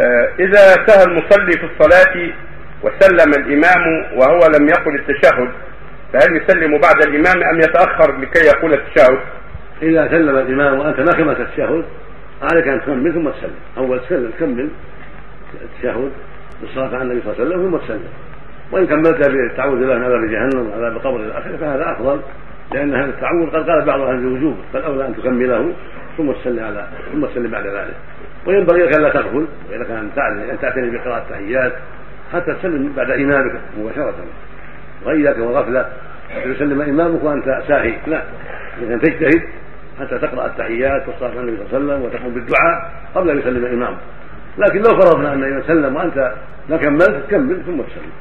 آه، إذا سهى المصلي في الصلاة وسلم الإمام وهو لم يقل التشهد فهل يسلم بعد الإمام أم يتأخر لكي يقول التشهد؟ إذا سلم الإمام وأنت ما كملت التشهد عليك أن تكمل ثم تسلم أول تسلم تكمل التشهد بالصلاة على النبي صلى الله عليه وسلم ثم تسلم وإن كملت بالتعوذ بالله من عذاب جهنم وعذاب القبر إلى آخره فهذا أفضل لأن هذا التعوذ قد قال بعض أهل الوجوب فالأولى أن تكمله ثم تسلم على ثم تسلم بعد ذلك. وينبغي لك ألا تغفل وإذا كان أن تعتني بقراءة التحيات حتى تسلم بعد إمامك مباشرة. واياك والغفله حتى يسلم إمامك وأنت ساهي. لا إذا تجتهد حتى تقرأ التحيات والصلاة على النبي صلى الله عليه وسلم وتقوم بالدعاء قبل أن يسلم إمامك. لكن لو فرضنا أن اذا سلم وأنت ما كملت كمل ثم تسلم.